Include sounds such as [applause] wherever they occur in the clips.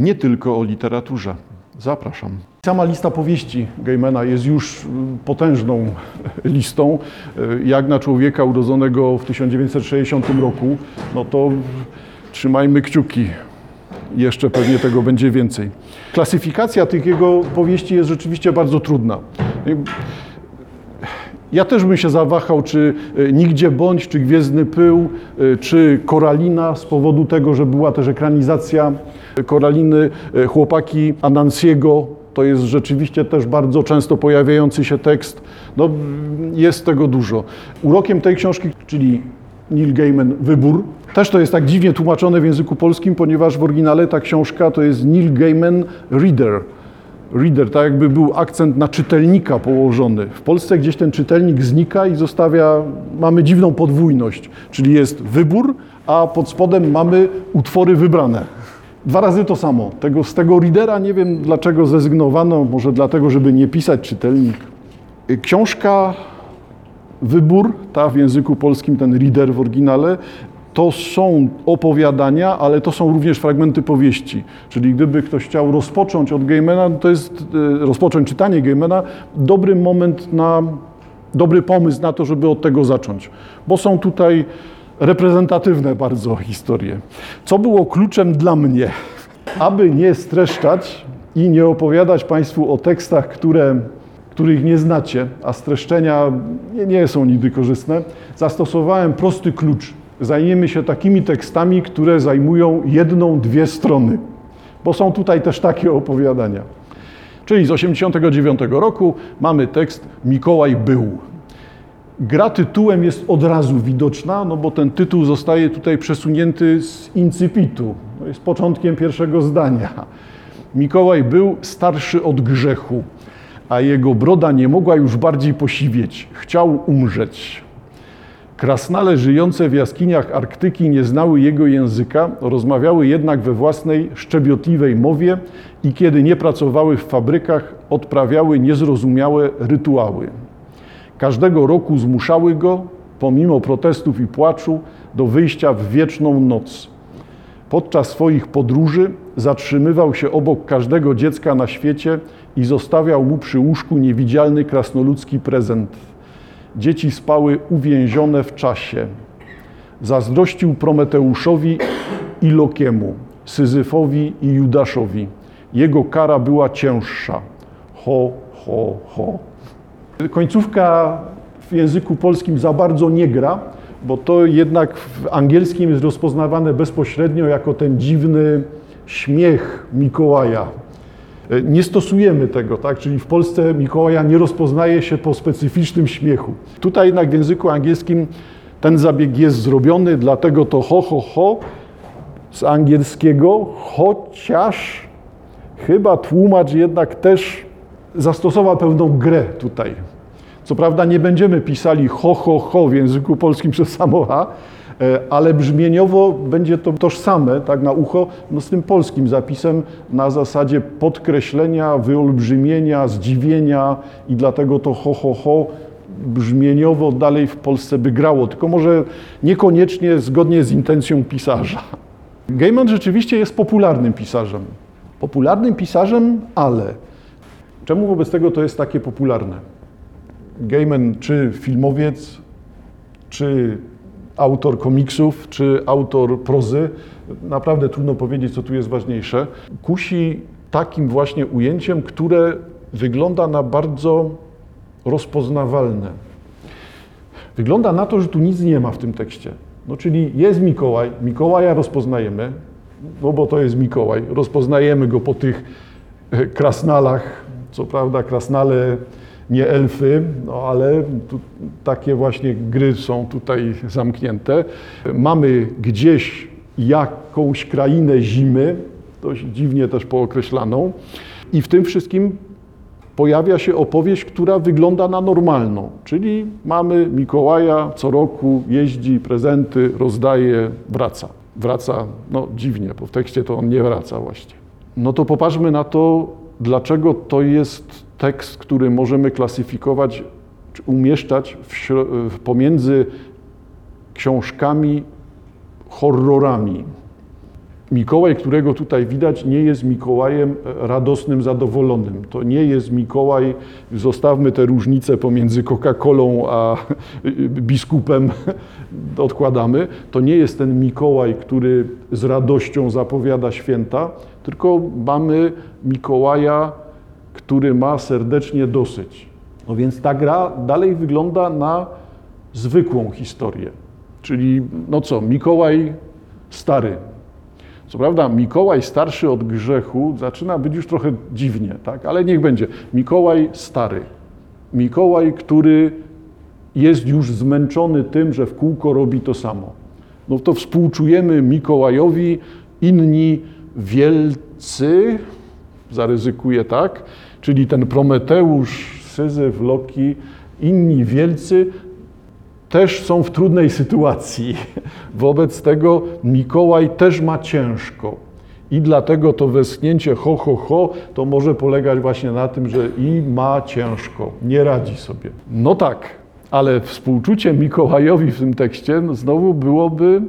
nie tylko o literaturze. Zapraszam. Sama lista powieści Geimana jest już y, potężną [laughs] listą. Y, Jak na człowieka urodzonego w 1960 roku, no to trzymajmy kciuki. Jeszcze pewnie tego będzie więcej. Klasyfikacja tych jego powieści jest rzeczywiście bardzo trudna. Ja też bym się zawahał, czy y, Nigdzie Bądź, czy Gwiezdny Pył, y, czy Koralina, z powodu tego, że była też ekranizacja Koraliny, y, Chłopaki Anansiego. To jest rzeczywiście też bardzo często pojawiający się tekst. No, jest tego dużo. Urokiem tej książki, czyli Neil Gaiman Wybór, też to jest tak dziwnie tłumaczone w języku polskim, ponieważ w oryginale ta książka to jest Neil Gaiman Reader reader, tak jakby był akcent na czytelnika położony. W Polsce gdzieś ten czytelnik znika i zostawia, mamy dziwną podwójność, czyli jest wybór, a pod spodem mamy utwory wybrane. Dwa razy to samo. Tego, z tego readera nie wiem dlaczego zrezygnowano, może dlatego, żeby nie pisać czytelnik. Książka Wybór, ta w języku polskim, ten reader w oryginale, to są opowiadania, ale to są również fragmenty powieści. Czyli gdyby ktoś chciał rozpocząć od Gaimana, to jest e, rozpocząć czytanie Gaimana, dobry moment na, dobry pomysł na to, żeby od tego zacząć. Bo są tutaj reprezentatywne bardzo historie. Co było kluczem dla mnie? Aby nie streszczać i nie opowiadać Państwu o tekstach, które których nie znacie, a streszczenia nie, nie są nigdy korzystne, zastosowałem prosty klucz. Zajmiemy się takimi tekstami, które zajmują jedną, dwie strony, bo są tutaj też takie opowiadania. Czyli z 89 roku mamy tekst Mikołaj był. Gra tytułem jest od razu widoczna, no bo ten tytuł zostaje tutaj przesunięty z incypitu, to jest początkiem pierwszego zdania. Mikołaj był starszy od grzechu, a jego broda nie mogła już bardziej posiwieć. Chciał umrzeć. Krasnale żyjące w jaskiniach Arktyki nie znały jego języka, rozmawiały jednak we własnej szczebiotliwej mowie i kiedy nie pracowały w fabrykach, odprawiały niezrozumiałe rytuały. Każdego roku zmuszały go, pomimo protestów i płaczu, do wyjścia w wieczną noc. Podczas swoich podróży zatrzymywał się obok każdego dziecka na świecie i zostawiał mu przy łóżku niewidzialny krasnoludzki prezent. Dzieci spały uwięzione w czasie. Zazdrościł Prometeuszowi i Lokiemu, Syzyfowi i Judaszowi. Jego kara była cięższa. Ho, ho, ho. Końcówka w języku polskim za bardzo nie gra, bo to jednak w angielskim jest rozpoznawane bezpośrednio jako ten dziwny śmiech Mikołaja. Nie stosujemy tego, tak? Czyli w Polsce Mikołaja nie rozpoznaje się po specyficznym śmiechu. Tutaj jednak w języku angielskim ten zabieg jest zrobiony, dlatego to ho, ho, ho z angielskiego, chociaż chyba tłumacz jednak też zastosował pewną grę tutaj. Co prawda nie będziemy pisali ho, ho, ho w języku polskim przez samo H, e, ale brzmieniowo będzie to tożsame, tak na ucho, no z tym polskim zapisem na zasadzie podkreślenia, wyolbrzymienia, zdziwienia i dlatego to ho, ho, ho brzmieniowo dalej w Polsce by grało, tylko może niekoniecznie zgodnie z intencją pisarza. Gaiman rzeczywiście jest popularnym pisarzem. Popularnym pisarzem, ale czemu wobec tego to jest takie popularne? Gaiman czy filmowiec, czy autor komiksów, czy autor prozy, naprawdę trudno powiedzieć, co tu jest ważniejsze, kusi takim właśnie ujęciem, które wygląda na bardzo rozpoznawalne. Wygląda na to, że tu nic nie ma w tym tekście. No, czyli jest Mikołaj, Mikołaja rozpoznajemy, no bo to jest Mikołaj, rozpoznajemy go po tych e, krasnalach, co prawda krasnale nie elfy, no ale tu, takie właśnie gry są tutaj zamknięte. Mamy gdzieś jakąś krainę zimy, dość dziwnie też pookreślaną i w tym wszystkim pojawia się opowieść, która wygląda na normalną, czyli mamy Mikołaja, co roku jeździ, prezenty rozdaje, wraca. Wraca, no dziwnie, bo w tekście to on nie wraca właśnie. No to popatrzmy na to, dlaczego to jest tekst, który możemy klasyfikować, czy umieszczać w, pomiędzy książkami horrorami. Mikołaj, którego tutaj widać, nie jest Mikołajem radosnym, zadowolonym. To nie jest Mikołaj, zostawmy te różnice pomiędzy Coca-Colą a biskupem, [laughs] odkładamy. To nie jest ten Mikołaj, który z radością zapowiada święta, tylko mamy Mikołaja, który ma serdecznie dosyć. No więc ta gra dalej wygląda na zwykłą historię. Czyli, no co, Mikołaj stary. Co prawda, Mikołaj starszy od grzechu zaczyna być już trochę dziwnie, tak? ale niech będzie. Mikołaj stary. Mikołaj, który jest już zmęczony tym, że w kółko robi to samo. No to współczujemy Mikołajowi, inni wielcy, zaryzykuję tak, czyli ten Prometeusz, Syzyf, Loki, inni wielcy też są w trudnej sytuacji. [laughs] Wobec tego Mikołaj też ma ciężko. I dlatego to westchnięcie ho, ho, ho to może polegać właśnie na tym, że i ma ciężko, nie radzi sobie. No tak, ale współczucie Mikołajowi w tym tekście no znowu byłoby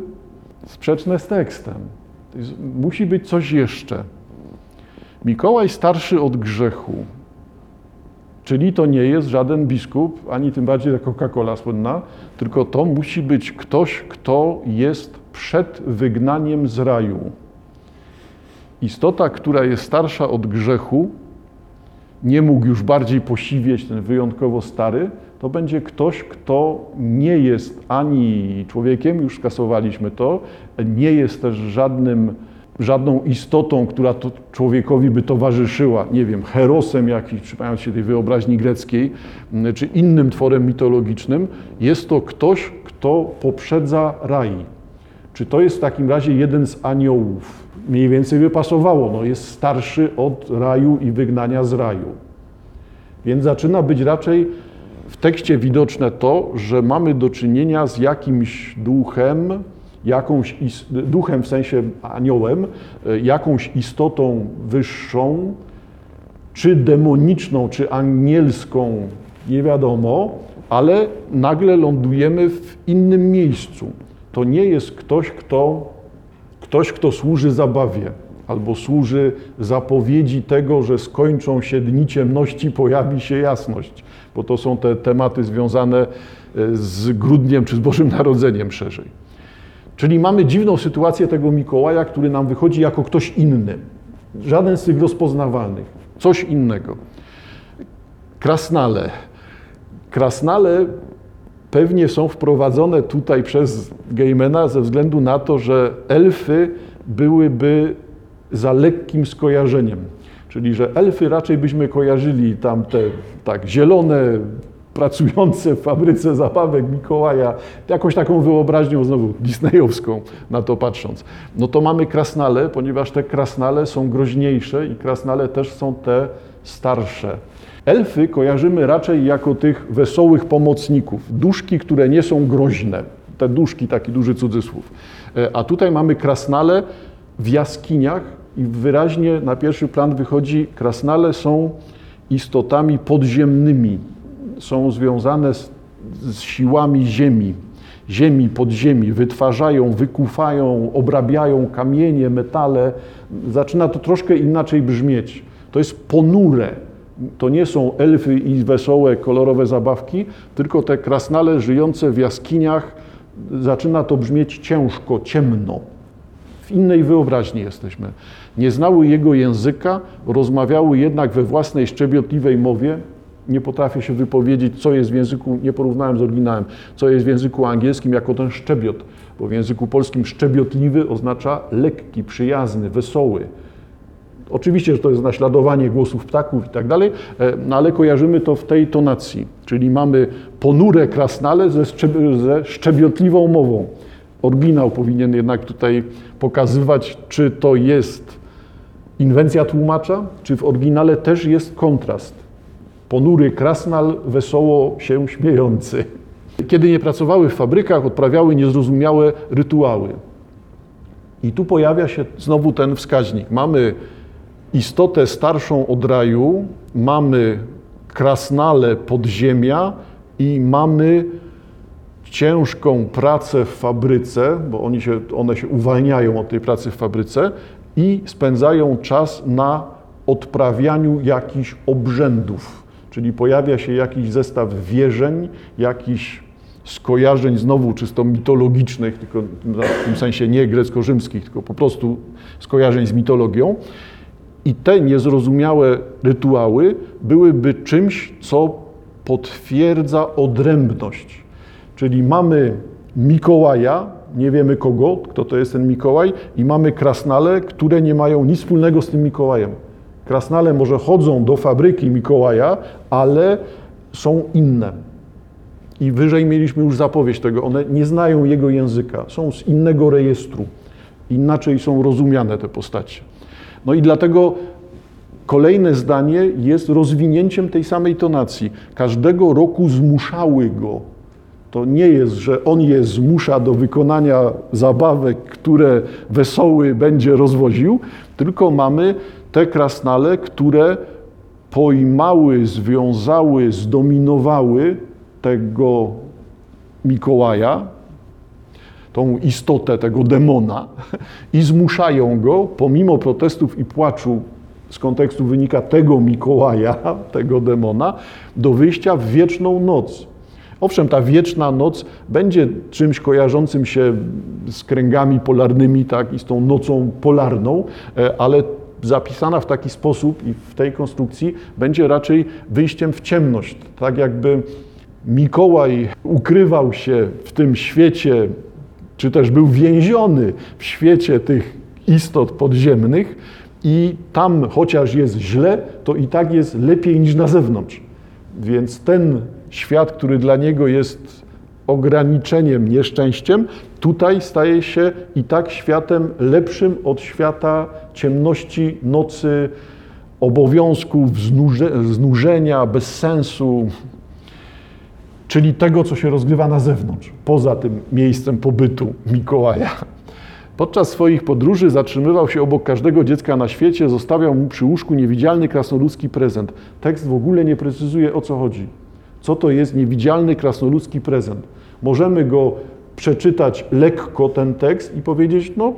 sprzeczne z tekstem. Musi być coś jeszcze. Mikołaj starszy od grzechu, czyli to nie jest żaden biskup, ani tym bardziej Coca-Cola słynna, tylko to musi być ktoś, kto jest przed wygnaniem z raju. Istota, która jest starsza od grzechu, nie mógł już bardziej posiwieć, ten wyjątkowo stary, to będzie ktoś, kto nie jest ani człowiekiem, już skasowaliśmy to, nie jest też żadnym, żadną istotą, która to człowiekowi by towarzyszyła, nie wiem, herosem jakiś, przypomniając się tej wyobraźni greckiej, czy innym tworem mitologicznym. Jest to ktoś, kto poprzedza raj. Czy to jest w takim razie jeden z aniołów? Mniej więcej by pasowało, no jest starszy od raju i wygnania z raju. Więc zaczyna być raczej w tekście widoczne to, że mamy do czynienia z jakimś duchem, jakąś duchem w sensie aniołem, jakąś istotą wyższą, czy demoniczną, czy anielską, nie wiadomo, ale nagle lądujemy w innym miejscu. To nie jest ktoś, kto, ktoś, kto służy zabawie albo służy zapowiedzi tego, że skończą się dni ciemności, pojawi się jasność, bo to są te tematy związane z grudniem czy z Bożym Narodzeniem szerzej. Czyli mamy dziwną sytuację tego Mikołaja, który nam wychodzi jako ktoś inny. Żaden z tych rozpoznawalnych. Coś innego. Krasnale. Krasnale pewnie są wprowadzone tutaj przez Gejmena ze względu na to, że elfy byłyby za lekkim skojarzeniem. Czyli, że elfy raczej byśmy kojarzyli tam te tak zielone, pracujące w fabryce zabawek Mikołaja, jakąś taką wyobraźnią znowu disneyowską na to patrząc. No to mamy krasnale, ponieważ te krasnale są groźniejsze i krasnale też są te starsze. Elfy kojarzymy raczej jako tych wesołych pomocników, duszki, które nie są groźne. Te duszki, taki duży cudzysłów. A tutaj mamy krasnale w jaskiniach i wyraźnie na pierwszy plan wychodzi, krasnale są istotami podziemnymi, są związane z, z siłami ziemi, ziemi, podziemi, wytwarzają, wykuwają, obrabiają kamienie, metale. Zaczyna to troszkę inaczej brzmieć. To jest ponure. To nie są elfy i wesołe, kolorowe zabawki, tylko te krasnale żyjące w jaskiniach. Zaczyna to brzmieć ciężko, ciemno. W innej wyobraźni jesteśmy. Nie znały jego języka, rozmawiały jednak we własnej szczebiotliwej mowie, nie potrafię się wypowiedzieć, co jest w języku, nie porównałem z oryginałem, co jest w języku angielskim jako ten szczebiot, bo w języku polskim szczebiotliwy oznacza lekki, przyjazny, wesoły. Oczywiście, że to jest naśladowanie głosów ptaków i tak dalej, no ale kojarzymy to w tej tonacji, czyli mamy ponure krasnale ze, ze szczebiotliwą mową. Oryginał powinien jednak tutaj pokazywać, czy to jest inwencja tłumacza, czy w oryginale też jest kontrast ponury krasnal, wesoło się śmiejący. Kiedy nie pracowały w fabrykach, odprawiały niezrozumiałe rytuały. I tu pojawia się znowu ten wskaźnik. Mamy istotę starszą od raju, mamy krasnale podziemia i mamy ciężką pracę w fabryce, bo oni się, one się uwalniają od tej pracy w fabryce i spędzają czas na odprawianiu jakichś obrzędów. Czyli pojawia się jakiś zestaw wierzeń, jakiś skojarzeń znowu czysto mitologicznych, tylko w tym sensie nie grecko-rzymskich, tylko po prostu skojarzeń z mitologią. I te niezrozumiałe rytuały byłyby czymś, co potwierdza odrębność. Czyli mamy Mikołaja, nie wiemy kogo, kto to jest ten Mikołaj, i mamy krasnale, które nie mają nic wspólnego z tym Mikołajem. Krasnale może chodzą do fabryki Mikołaja, ale są inne. I wyżej mieliśmy już zapowiedź tego. One nie znają jego języka, są z innego rejestru. Inaczej są rozumiane te postacie. No i dlatego kolejne zdanie jest rozwinięciem tej samej tonacji. Każdego roku zmuszały go. To nie jest, że on je zmusza do wykonania zabawek, które wesoły będzie rozwoził, tylko mamy te krasnale, które pojmały, związały, zdominowały tego Mikołaja, tą istotę tego demona i zmuszają go, pomimo protestów i płaczu z kontekstu wynika tego Mikołaja, tego demona, do wyjścia w wieczną noc. Owszem, ta wieczna noc będzie czymś kojarzącym się z kręgami polarnymi, tak, i z tą nocą polarną, e, ale zapisana w taki sposób i w tej konstrukcji będzie raczej wyjściem w ciemność. Tak jakby Mikołaj ukrywał się w tym świecie, czy też był więziony w świecie tych istot podziemnych i tam chociaż jest źle, to i tak jest lepiej niż na zewnątrz. Więc ten świat, który dla niego jest ograniczeniem, nieszczęściem, tutaj staje się i tak światem lepszym od świata ciemności, nocy, obowiązków, znużenia, bez sensu, czyli tego, co się rozgrywa na zewnątrz, poza tym miejscem pobytu Mikołaja. Podczas swoich podróży zatrzymywał się obok każdego dziecka na świecie, zostawiał mu przy łóżku niewidzialny krasnoludzki prezent. Tekst w ogóle nie precyzuje o co chodzi. Co to jest niewidzialny krasnoludzki prezent? Możemy go przeczytać lekko, ten tekst, i powiedzieć, no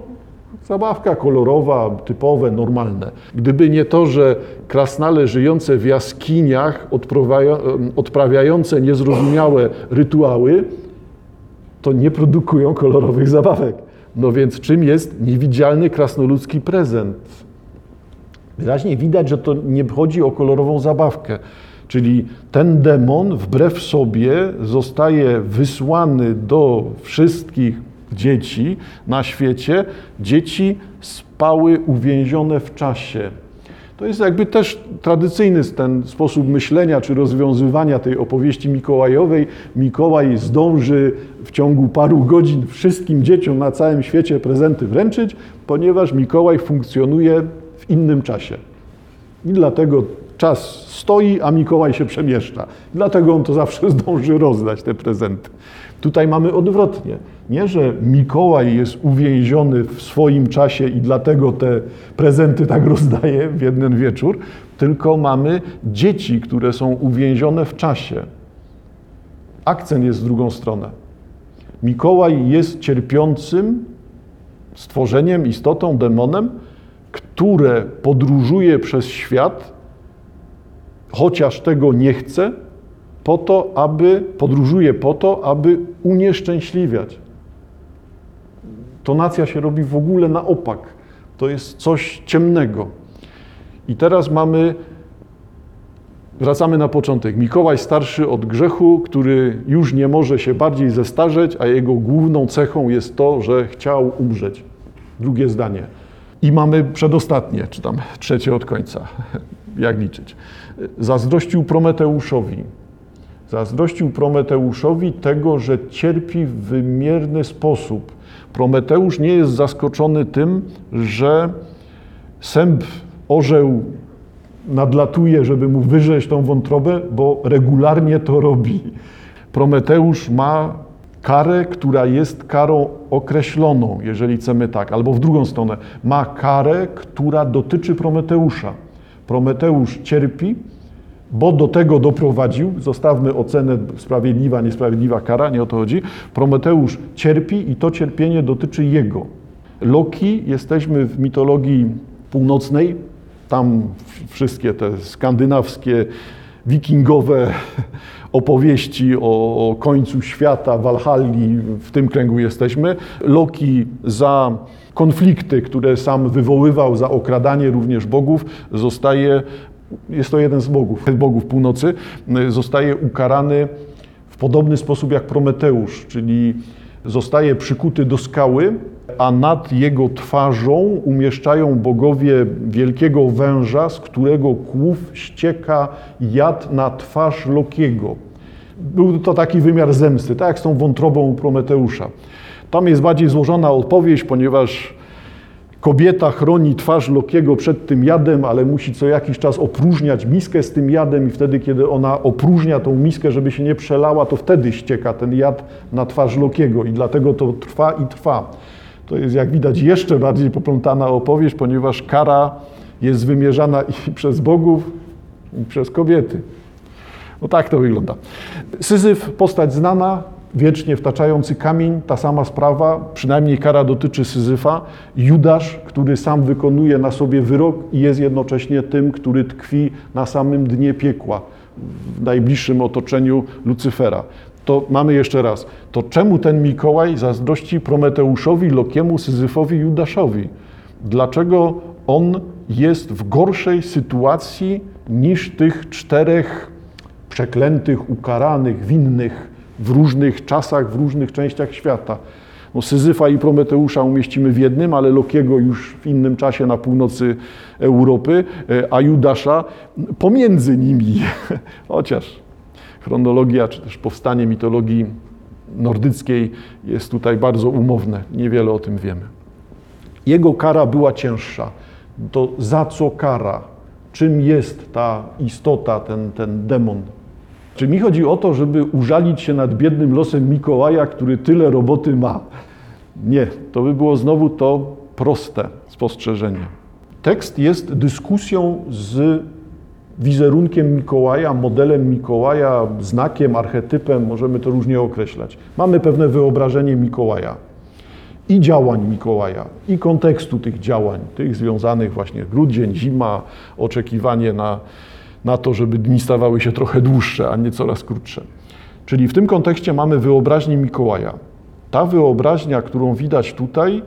Zabawka kolorowa, typowe, normalne. Gdyby nie to, że krasnale żyjące w jaskiniach, odprawiające niezrozumiałe rytuały, to nie produkują kolorowych zabawek. No więc czym jest niewidzialny krasnoludzki prezent? Wyraźnie widać, że to nie chodzi o kolorową zabawkę. Czyli ten demon wbrew sobie zostaje wysłany do wszystkich dzieci na świecie, dzieci spały uwięzione w czasie. To jest jakby też tradycyjny ten sposób myślenia czy rozwiązywania tej opowieści mikołajowej. Mikołaj zdąży w ciągu paru godzin wszystkim dzieciom na całym świecie prezenty wręczyć, ponieważ Mikołaj funkcjonuje w innym czasie. I dlatego czas stoi, a Mikołaj się przemieszcza. Dlatego on to zawsze [laughs] zdąży rozdać te prezenty. Tutaj mamy odwrotnie. Nie, że Mikołaj jest uwięziony w swoim czasie i dlatego te prezenty tak [laughs] rozdaje w jeden wieczór, tylko mamy dzieci, które są uwięzione w czasie. Akcent jest w drugą stronę. Mikołaj jest cierpiącym stworzeniem, istotą, demonem, które podróżuje przez świat, chociaż tego nie chce, po to, aby podróżuje po to, aby unieszczęśliwiać. Tonacja się robi w ogóle na opak. To jest coś ciemnego. I teraz mamy, wracamy na początek. Mikołaj starszy od grzechu, który już nie może się bardziej zestarzeć, a jego główną cechą jest to, że chciał umrzeć. Drugie zdanie. I mamy przedostatnie, czy tam trzecie od końca, jak liczyć. Zazdrościł Prometeuszowi. Zazdrościł Prometeuszowi tego, że cierpi w wymierny sposób Prometeusz nie jest zaskoczony tym, że sęp orzeł nadlatuje, żeby mu wyrzeć tą wątrobę, bo regularnie to robi. Prometeusz ma karę, która jest karą określoną, jeżeli chcemy tak, albo w drugą stronę, ma karę, która dotyczy Prometeusza. Prometeusz cierpi, bo do tego doprowadził, zostawmy ocenę sprawiedliwa, niesprawiedliwa kara, nie o to chodzi. Prometeusz cierpi i to cierpienie dotyczy jego. Loki, jesteśmy w mitologii północnej, tam wszystkie te skandynawskie, wikingowe [laughs] opowieści o, o końcu świata, Walhalli, w tym kręgu jesteśmy. Loki za konflikty, które sam wywoływał, za okradanie również bogów, zostaje, jest to jeden z bogów, bogów północy, zostaje ukarany w podobny sposób jak Prometeusz, czyli zostaje przykuty do skały, a nad jego twarzą umieszczają bogowie wielkiego węża, z którego kłów ścieka jad na twarz Lokiego. Był to taki wymiar zemsty, tak jak z tą wątrobą Prometeusza. Tam jest bardziej złożona odpowiedź, ponieważ kobieta chroni twarz Lokiego przed tym jadem, ale musi co jakiś czas opróżniać miskę z tym jadem i wtedy, kiedy ona opróżnia tą miskę, żeby się nie przelała, to wtedy ścieka ten jad na twarz Lokiego i dlatego to trwa i trwa. To jest, jak widać, jeszcze bardziej poplątana opowieść, ponieważ kara jest wymierzana i [laughs] przez bogów, i przez kobiety. No tak to wygląda. Syzyf, postać znana, wiecznie wtaczający kamień, ta sama sprawa, przynajmniej kara dotyczy Syzyfa. Judasz, który sam wykonuje na sobie wyrok i jest jednocześnie tym, który tkwi na samym dnie piekła, w najbliższym otoczeniu Lucyfera. To mamy jeszcze raz. To czemu ten Mikołaj zazdrości Prometeuszowi, Lokiemu, Syzyfowi, Judaszowi? Dlaczego on jest w gorszej sytuacji niż tych czterech przeklętych, ukaranych, winnych w różnych czasach, w różnych częściach świata? No, Syzyfa i Prometeusza umieścimy w jednym, ale Lokiego już w innym czasie na północy Europy, a Judasza pomiędzy nimi. [laughs] Chociaż chronologia czy też powstanie mitologii nordyckiej jest tutaj bardzo umowne. Niewiele o tym wiemy. Jego kara była cięższa. To za co kara? Czym jest ta istota, ten, ten demon? Czy mi chodzi o to, żeby użalić się nad biednym losem Mikołaja, który tyle roboty ma? Nie, to by było znowu to proste spostrzeżenie. Tekst jest dyskusją z wizerunkiem Mikołaja, modelem Mikołaja, znakiem, archetypem, możemy to różnie określać. Mamy pewne wyobrażenie Mikołaja i działań Mikołaja, i kontekstu tych działań, tych związanych właśnie grudzień, zima, oczekiwanie na, na to, żeby dni stawały się trochę dłuższe, a nie coraz krótsze. Czyli w tym kontekście mamy wyobraźnię Mikołaja. Ta wyobraźnia, którą widać tutaj,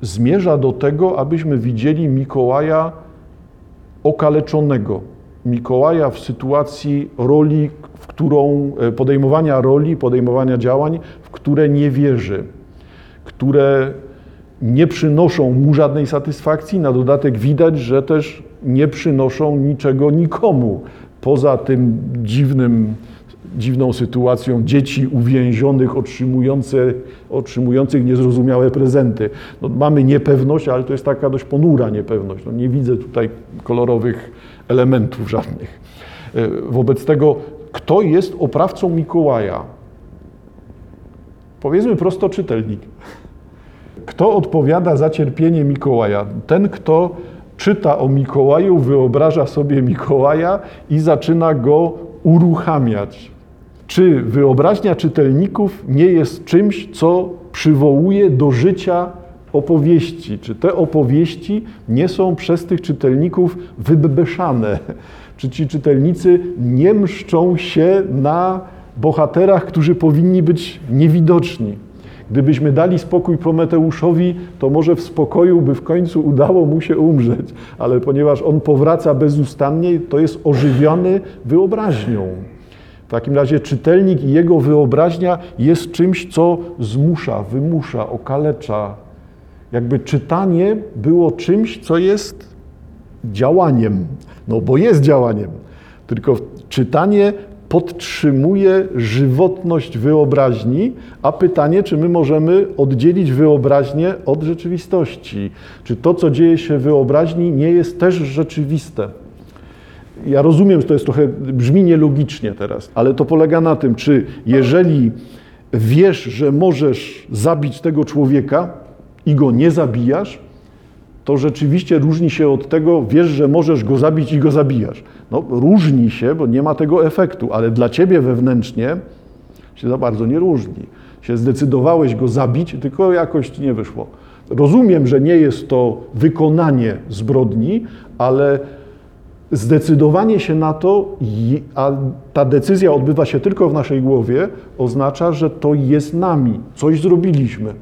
zmierza do tego, abyśmy widzieli Mikołaja okaleczonego, Mikołaja w sytuacji roli, w którą podejmowania roli, podejmowania działań, w które nie wierzy, które nie przynoszą mu żadnej satysfakcji. Na dodatek widać, że też nie przynoszą niczego nikomu poza tym dziwnym, dziwną sytuacją dzieci uwięzionych, otrzymujących, niezrozumiałe prezenty. No, mamy niepewność, ale to jest taka dość ponura niepewność. No, nie widzę tutaj kolorowych elementów żadnych. Wobec tego, kto jest oprawcą Mikołaja? Powiedzmy prosto czytelnik. Kto odpowiada za cierpienie Mikołaja? Ten, kto czyta o Mikołaju, wyobraża sobie Mikołaja i zaczyna go uruchamiać. Czy wyobraźnia czytelników nie jest czymś, co przywołuje do życia opowieści? Czy te opowieści nie są przez tych czytelników wybebeszane? Czy ci czytelnicy nie mszczą się na bohaterach, którzy powinni być niewidoczni? Gdybyśmy dali spokój Prometeuszowi, to może w spokoju by w końcu udało mu się umrzeć, ale ponieważ on powraca bezustannie, to jest ożywiony wyobraźnią. W takim razie czytelnik i jego wyobraźnia jest czymś, co zmusza, wymusza, okalecza. Jakby czytanie było czymś, co jest działaniem. No bo jest działaniem. Tylko czytanie podtrzymuje żywotność wyobraźni, a pytanie, czy my możemy oddzielić wyobraźnię od rzeczywistości? Czy to, co dzieje się w wyobraźni, nie jest też rzeczywiste? Ja rozumiem, że to jest trochę, brzmi nielogicznie teraz, ale to polega na tym, czy jeżeli wiesz, że możesz zabić tego człowieka i go nie zabijasz, to rzeczywiście różni się od tego, wiesz, że możesz go zabić i go zabijasz. No, różni się, bo nie ma tego efektu, ale dla ciebie wewnętrznie się za bardzo nie różni. Się zdecydowałeś go zabić, tylko jakoś nie wyszło. Rozumiem, że nie jest to wykonanie zbrodni, ale zdecydowanie się na to, a ta decyzja odbywa się tylko w naszej głowie, oznacza, że to jest nami, coś zrobiliśmy.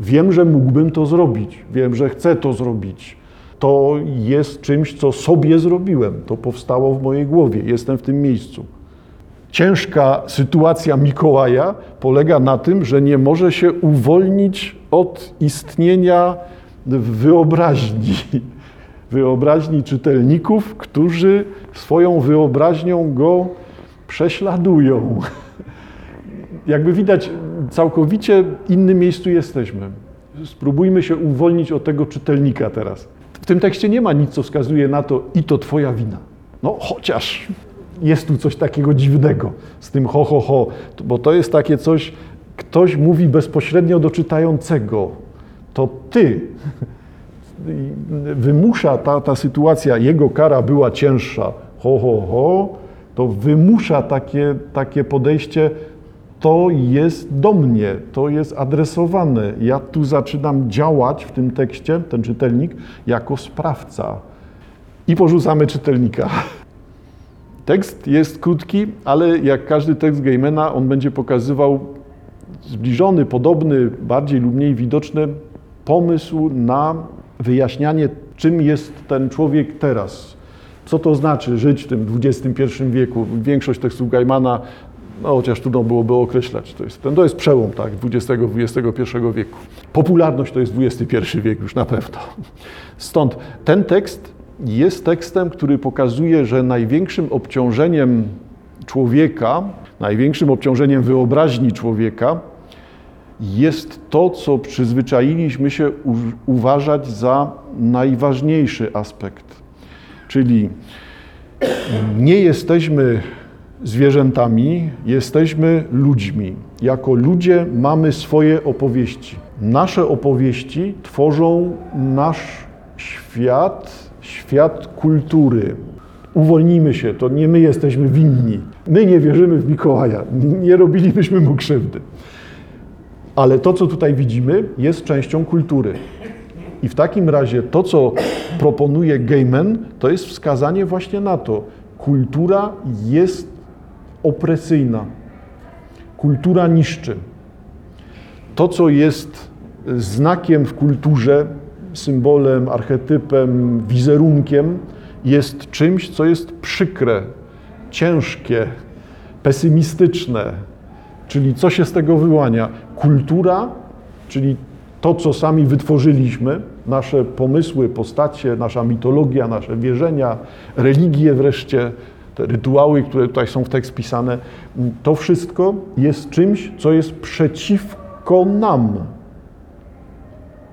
Wiem, że mógłbym to zrobić, wiem, że chcę to zrobić. To jest czymś, co sobie zrobiłem, to powstało w mojej głowie, jestem w tym miejscu. Ciężka sytuacja Mikołaja polega na tym, że nie może się uwolnić od istnienia wyobraźni [laughs] wyobraźni czytelników, którzy swoją wyobraźnią go prześladują. [laughs] Jakby widać, całkowicie innym miejscu jesteśmy. Spróbujmy się uwolnić od tego czytelnika teraz. W tym tekście nie ma nic, co wskazuje na to, i to Twoja wina. No, chociaż jest tu coś takiego dziwnego z tym ho, ho, ho, bo to jest takie coś, ktoś mówi bezpośrednio do czytającego. To Ty wymusza ta, ta sytuacja, jego kara była cięższa, ho, ho, ho, to wymusza takie, takie podejście, to jest do mnie, to jest adresowane. Ja tu zaczynam działać w tym tekście, ten czytelnik, jako sprawca. I porzucamy czytelnika. [laughs] Tekst jest krótki, ale jak każdy tekst Gaimena, on będzie pokazywał zbliżony, podobny, bardziej lub mniej widoczny pomysł na wyjaśnianie, czym jest ten człowiek teraz. Co to znaczy żyć w tym XXI wieku? Większość tekstów Gaimana, no chociaż trudno byłoby określać, to jest, to jest przełom tak, XX-XXI wieku. Popularność to jest XXI wiek już na pewno. Stąd ten tekst jest tekstem, który pokazuje, że największym obciążeniem człowieka, największym obciążeniem wyobraźni człowieka jest to, co przyzwyczailiśmy się uważać za najważniejszy aspekt. Czyli nie jesteśmy zwierzętami, jesteśmy ludźmi. Jako ludzie mamy swoje opowieści. Nasze opowieści tworzą nasz świat, świat kultury. Uwolnijmy się, to nie my jesteśmy winni. My nie wierzymy w Mikołaja, nie robilibyśmy mu krzywdy. Ale to, co tutaj widzimy, jest częścią kultury. I w takim razie to, co proponuje Gaiman, to jest wskazanie właśnie na to. Kultura jest opresyjna. Kultura niszczy. To, co jest znakiem w kulturze, symbolem, archetypem, wizerunkiem, jest czymś, co jest przykre, ciężkie, pesymistyczne, Czyli co się z tego wyłania? Kultura, czyli to, co sami wytworzyliśmy, nasze pomysły, postacie, nasza mitologia, nasze wierzenia, religie wreszcie, te rytuały, które tutaj są w tekst pisane, to wszystko jest czymś, co jest przeciwko nam.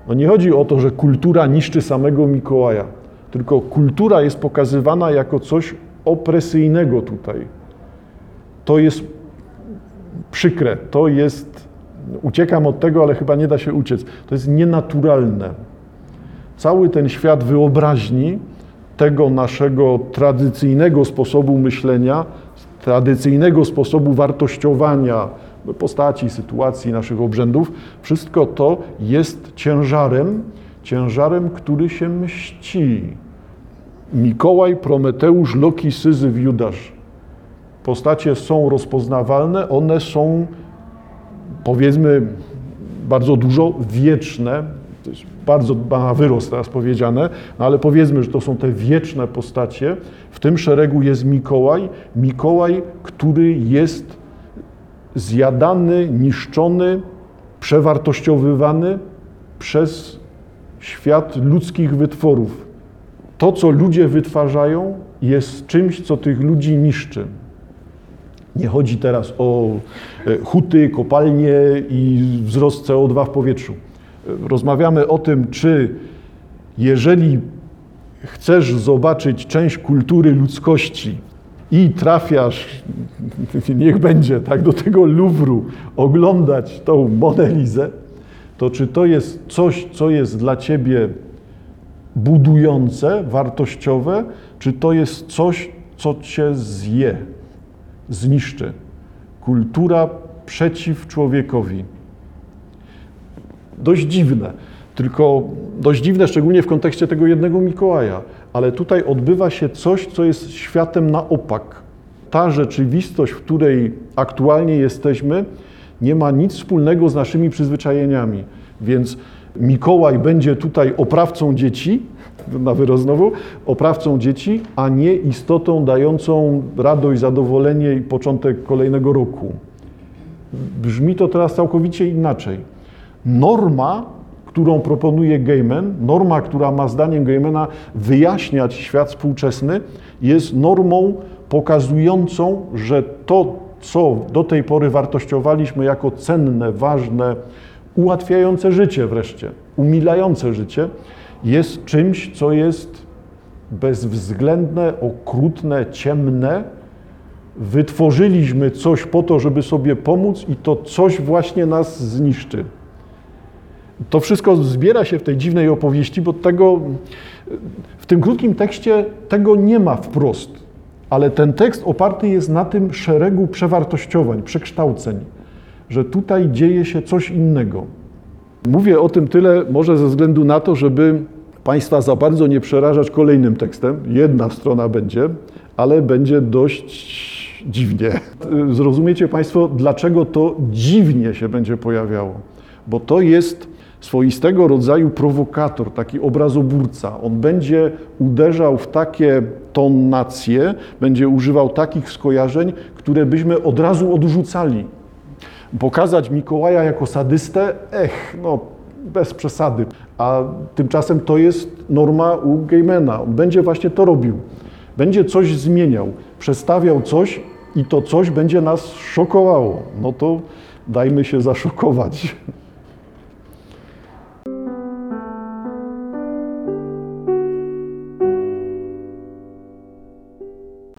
No nie chodzi o to, że kultura niszczy samego Mikołaja, tylko kultura jest pokazywana jako coś opresyjnego tutaj. To jest przykre. To jest, uciekam od tego, ale chyba nie da się uciec. To jest nienaturalne. Cały ten świat wyobraźni tego naszego tradycyjnego sposobu myślenia, tradycyjnego sposobu wartościowania postaci, sytuacji, naszych obrzędów, wszystko to jest ciężarem, ciężarem, który się mści. Mikołaj, Prometeusz, Loki, Syzyf, Judasz postacie są rozpoznawalne, one są powiedzmy bardzo dużo wieczne, to jest bardzo na wyrost teraz powiedziane, no ale powiedzmy, że to są te wieczne postacie. W tym szeregu jest Mikołaj, Mikołaj, który jest zjadany, niszczony, przewartościowywany przez świat ludzkich wytworów. To, co ludzie wytwarzają, jest czymś, co tych ludzi niszczy. Nie chodzi teraz o e, huty, kopalnie i wzrost CO2 w powietrzu. Rozmawiamy o tym, czy jeżeli chcesz zobaczyć część kultury ludzkości i trafiasz, [laughs] niech będzie, tak, do tego Luwru, oglądać tą Monelizę, to czy to jest coś, co jest dla ciebie budujące, wartościowe, czy to jest coś, co cię zje, zniszczy. Kultura przeciw człowiekowi. Dość dziwne, tylko dość dziwne szczególnie w kontekście tego jednego Mikołaja, ale tutaj odbywa się coś, co jest światem na opak. Ta rzeczywistość, w której aktualnie jesteśmy, nie ma nic wspólnego z naszymi przyzwyczajeniami. Więc Mikołaj będzie tutaj oprawcą dzieci, [laughs] na wyrost znowu, oprawcą dzieci, a nie istotą dającą radość, zadowolenie i początek kolejnego roku. Brzmi to teraz całkowicie inaczej. Norma, którą proponuje Gaiman, norma, która ma zdaniem Gaimana wyjaśniać świat współczesny, jest normą pokazującą, że to, co do tej pory wartościowaliśmy jako cenne, ważne, ułatwiające życie wreszcie, umilające życie, jest czymś, co jest bezwzględne, okrutne, ciemne. Wytworzyliśmy coś po to, żeby sobie pomóc, i to coś właśnie nas zniszczy. To wszystko zbiera się w tej dziwnej opowieści, bo tego w tym krótkim tekście tego nie ma wprost, ale ten tekst oparty jest na tym szeregu przewartościowań, przekształceń, że tutaj dzieje się coś innego. Mówię o tym tyle może ze względu na to, żeby Państwa za bardzo nie przerażać kolejnym tekstem. Jedna strona będzie, ale będzie dość dziwnie. Zrozumiecie Państwo, dlaczego to dziwnie się będzie pojawiało. Bo to jest swoistego rodzaju prowokator, taki obrazoburca. On będzie uderzał w takie tonacje, będzie używał takich skojarzeń, które byśmy od razu odrzucali. Pokazać Mikołaja jako sadystę, ech, no bez przesady. A tymczasem to jest norma u Gaimana. On będzie właśnie to robił. Będzie coś zmieniał, przestawiał coś i to coś będzie nas szokowało. No to dajmy się zaszokować.